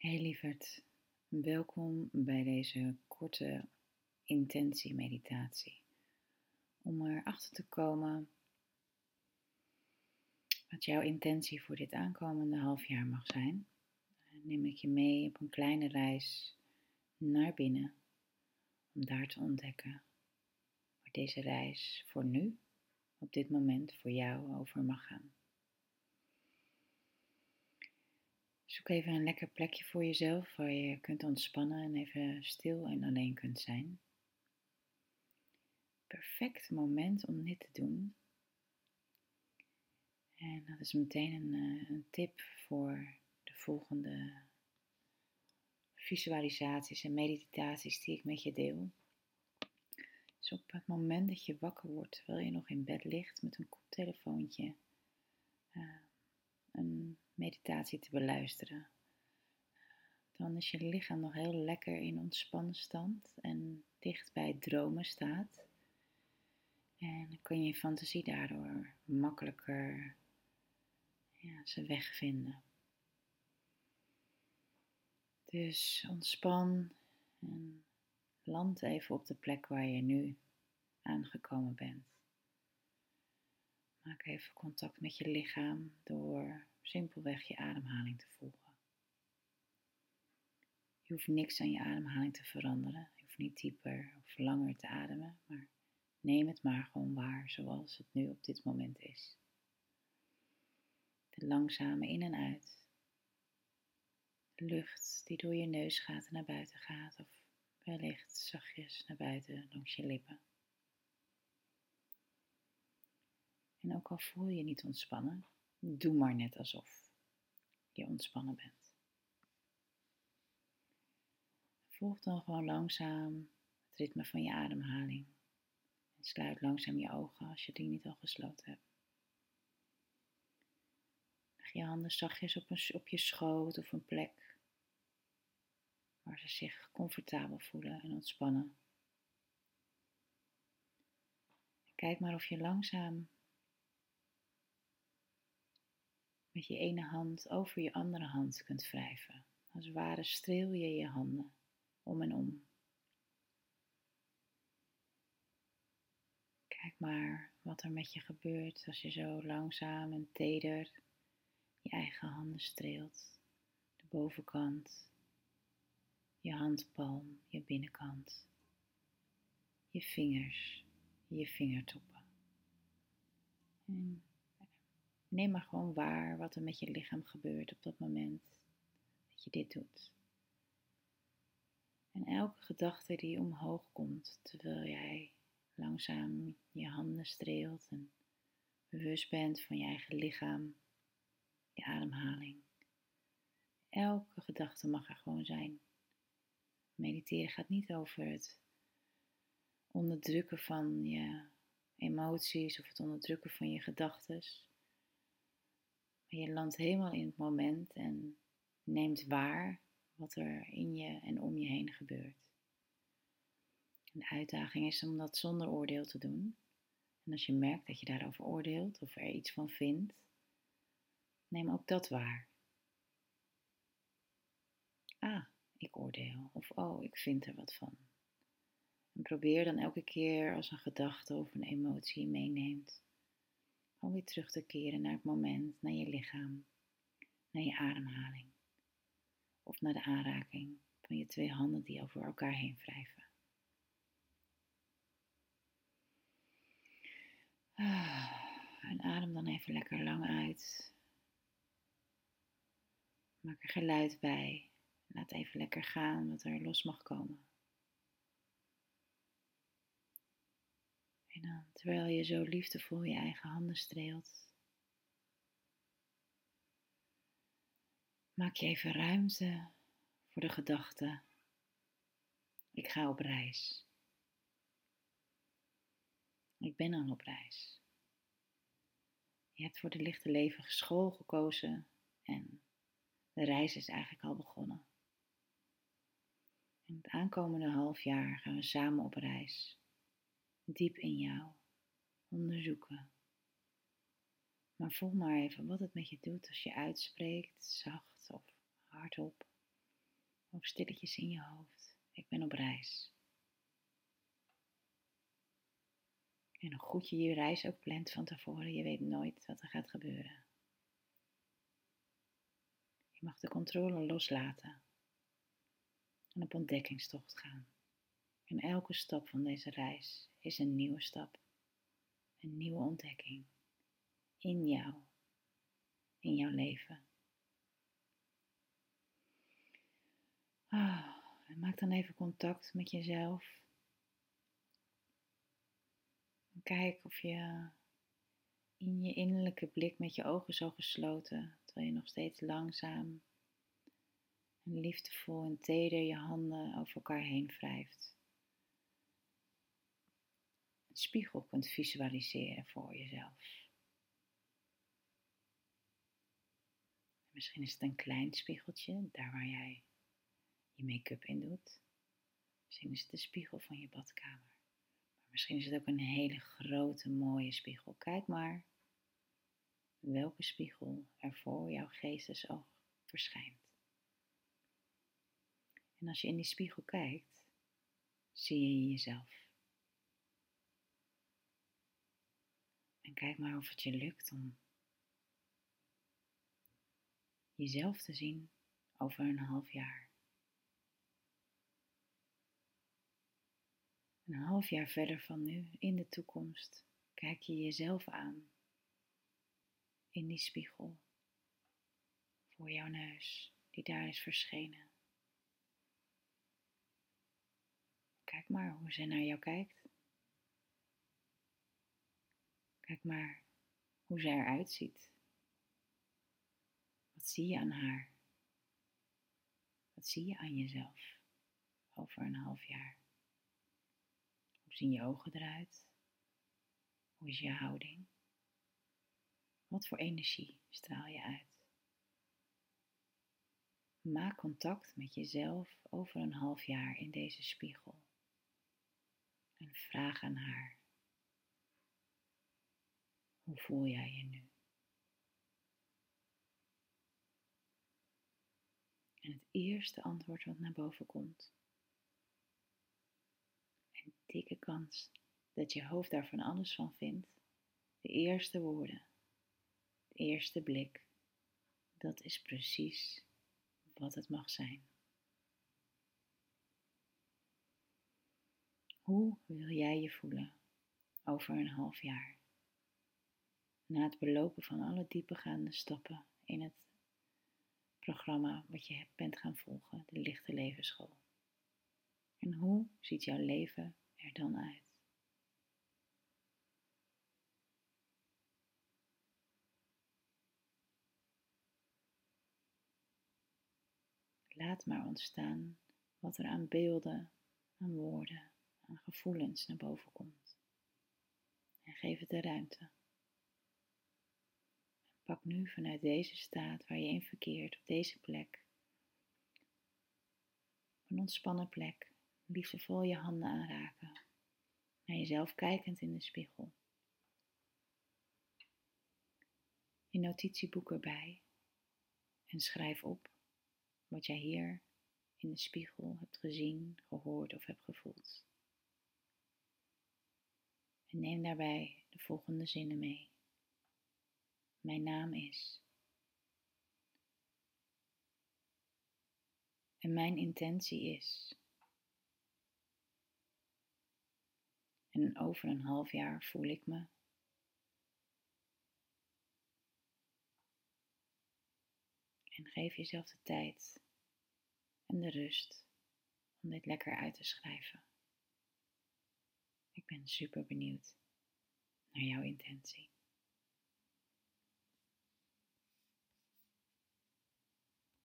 Hey lieverd, welkom bij deze korte intentiemeditatie. Om erachter te komen wat jouw intentie voor dit aankomende half jaar mag zijn, neem ik je mee op een kleine reis naar binnen om daar te ontdekken waar deze reis voor nu, op dit moment, voor jou over mag gaan. Zoek even een lekker plekje voor jezelf waar je kunt ontspannen en even stil en alleen kunt zijn. Perfect moment om dit te doen. En dat is meteen een, eh, een tip voor de volgende visualisaties en meditaties die ik met je deel. Dus op het moment dat je wakker wordt, terwijl je nog in bed ligt met een koptelefoontje, uh, een meditatie te beluisteren. Dan is je lichaam nog heel lekker in ontspannen stand en dicht bij dromen staat. En dan kun je je fantasie daardoor makkelijker ja, zijn weg vinden. Dus ontspan en land even op de plek waar je nu aangekomen bent. Maak even contact met je lichaam door simpelweg je ademhaling te volgen. Je hoeft niks aan je ademhaling te veranderen. Je hoeft niet dieper of langer te ademen, maar neem het maar gewoon waar zoals het nu op dit moment is. De langzame in en uit. De lucht die door je neus gaat en naar buiten gaat, of wellicht zachtjes naar buiten langs je lippen. En ook al voel je niet ontspannen, doe maar net alsof je ontspannen bent. Volg dan gewoon langzaam het ritme van je ademhaling. En sluit langzaam je ogen als je die niet al gesloten hebt. Leg je handen zachtjes op, een, op je schoot of een plek waar ze zich comfortabel voelen en ontspannen. Kijk maar of je langzaam met je ene hand over je andere hand kunt wrijven. Als het ware streel je je handen om en om. Kijk maar wat er met je gebeurt als je zo langzaam en teder je eigen handen streelt. De bovenkant, je handpalm, je binnenkant, je vingers, je vingertoppen. En Neem maar gewoon waar wat er met je lichaam gebeurt op dat moment dat je dit doet. En elke gedachte die omhoog komt terwijl jij langzaam je handen streelt en bewust bent van je eigen lichaam, je ademhaling. Elke gedachte mag er gewoon zijn. Mediteren gaat niet over het onderdrukken van je emoties of het onderdrukken van je gedachten. Je landt helemaal in het moment en neemt waar wat er in je en om je heen gebeurt. de uitdaging is om dat zonder oordeel te doen. En als je merkt dat je daarover oordeelt of er iets van vindt, neem ook dat waar. Ah, ik oordeel. Of oh, ik vind er wat van. En probeer dan elke keer als een gedachte of een emotie meeneemt, om weer terug te keren naar het moment, naar je lichaam, naar je ademhaling. Of naar de aanraking van je twee handen die over elkaar heen wrijven. Ah, en adem dan even lekker lang uit. Maak er geluid bij. Laat even lekker gaan wat er los mag komen. Dan, terwijl je zo liefdevol je eigen handen streelt, maak je even ruimte voor de gedachte: ik ga op reis. Ik ben al op reis. Je hebt voor de lichte leven school gekozen en de reis is eigenlijk al begonnen. In het aankomende half jaar gaan we samen op reis diep in jou onderzoeken. Maar voel maar even wat het met je doet als je uitspreekt, zacht of hardop. Of stilletjes in je hoofd. Ik ben op reis. En hoe goed je je reis ook plant van tevoren, je weet nooit wat er gaat gebeuren. Je mag de controle loslaten en op ontdekkingstocht gaan. En elke stap van deze reis is een nieuwe stap, een nieuwe ontdekking in jou, in jouw leven. Ah, en maak dan even contact met jezelf. En kijk of je in je innerlijke blik met je ogen zo gesloten, terwijl je nog steeds langzaam en liefdevol en teder je handen over elkaar heen wrijft. Spiegel kunt visualiseren voor jezelf. Misschien is het een klein spiegeltje, daar waar jij je make-up in doet. Misschien is het de spiegel van je badkamer. Maar misschien is het ook een hele grote, mooie spiegel. Kijk maar welke spiegel er voor jouw geestesoog verschijnt. En als je in die spiegel kijkt, zie je jezelf. En kijk maar of het je lukt om jezelf te zien over een half jaar. Een half jaar verder van nu, in de toekomst, kijk je jezelf aan in die spiegel voor jouw neus die daar is verschenen. Kijk maar hoe ze naar jou kijkt. Kijk maar hoe ze eruit ziet. Wat zie je aan haar? Wat zie je aan jezelf over een half jaar? Hoe zien je ogen eruit? Hoe is je houding? Wat voor energie straal je uit? Maak contact met jezelf over een half jaar in deze spiegel. En vraag aan haar: Hoe voel jij je nu? En het eerste antwoord wat naar boven komt. Een dikke kans dat je hoofd daar van alles van vindt. De eerste woorden, de eerste blik, dat is precies wat het mag zijn. Hoe wil jij je voelen over een half jaar? Na het belopen van alle diepegaande stappen in het programma wat je bent gaan volgen, de Lichte Levensschool. En hoe ziet jouw leven er dan uit? Laat maar ontstaan wat er aan beelden, aan woorden, aan gevoelens naar boven komt. En geef het de ruimte. Pak nu vanuit deze staat waar je in verkeert, op deze plek, een ontspannen plek, liefdevol je handen aanraken, naar jezelf kijkend in de spiegel. Je notitieboek erbij en schrijf op wat jij hier in de spiegel hebt gezien, gehoord of hebt gevoeld. En neem daarbij de volgende zinnen mee. Mijn naam is. En mijn intentie is. En over een half jaar voel ik me. En geef jezelf de tijd en de rust om dit lekker uit te schrijven. Ik ben super benieuwd naar jouw intentie.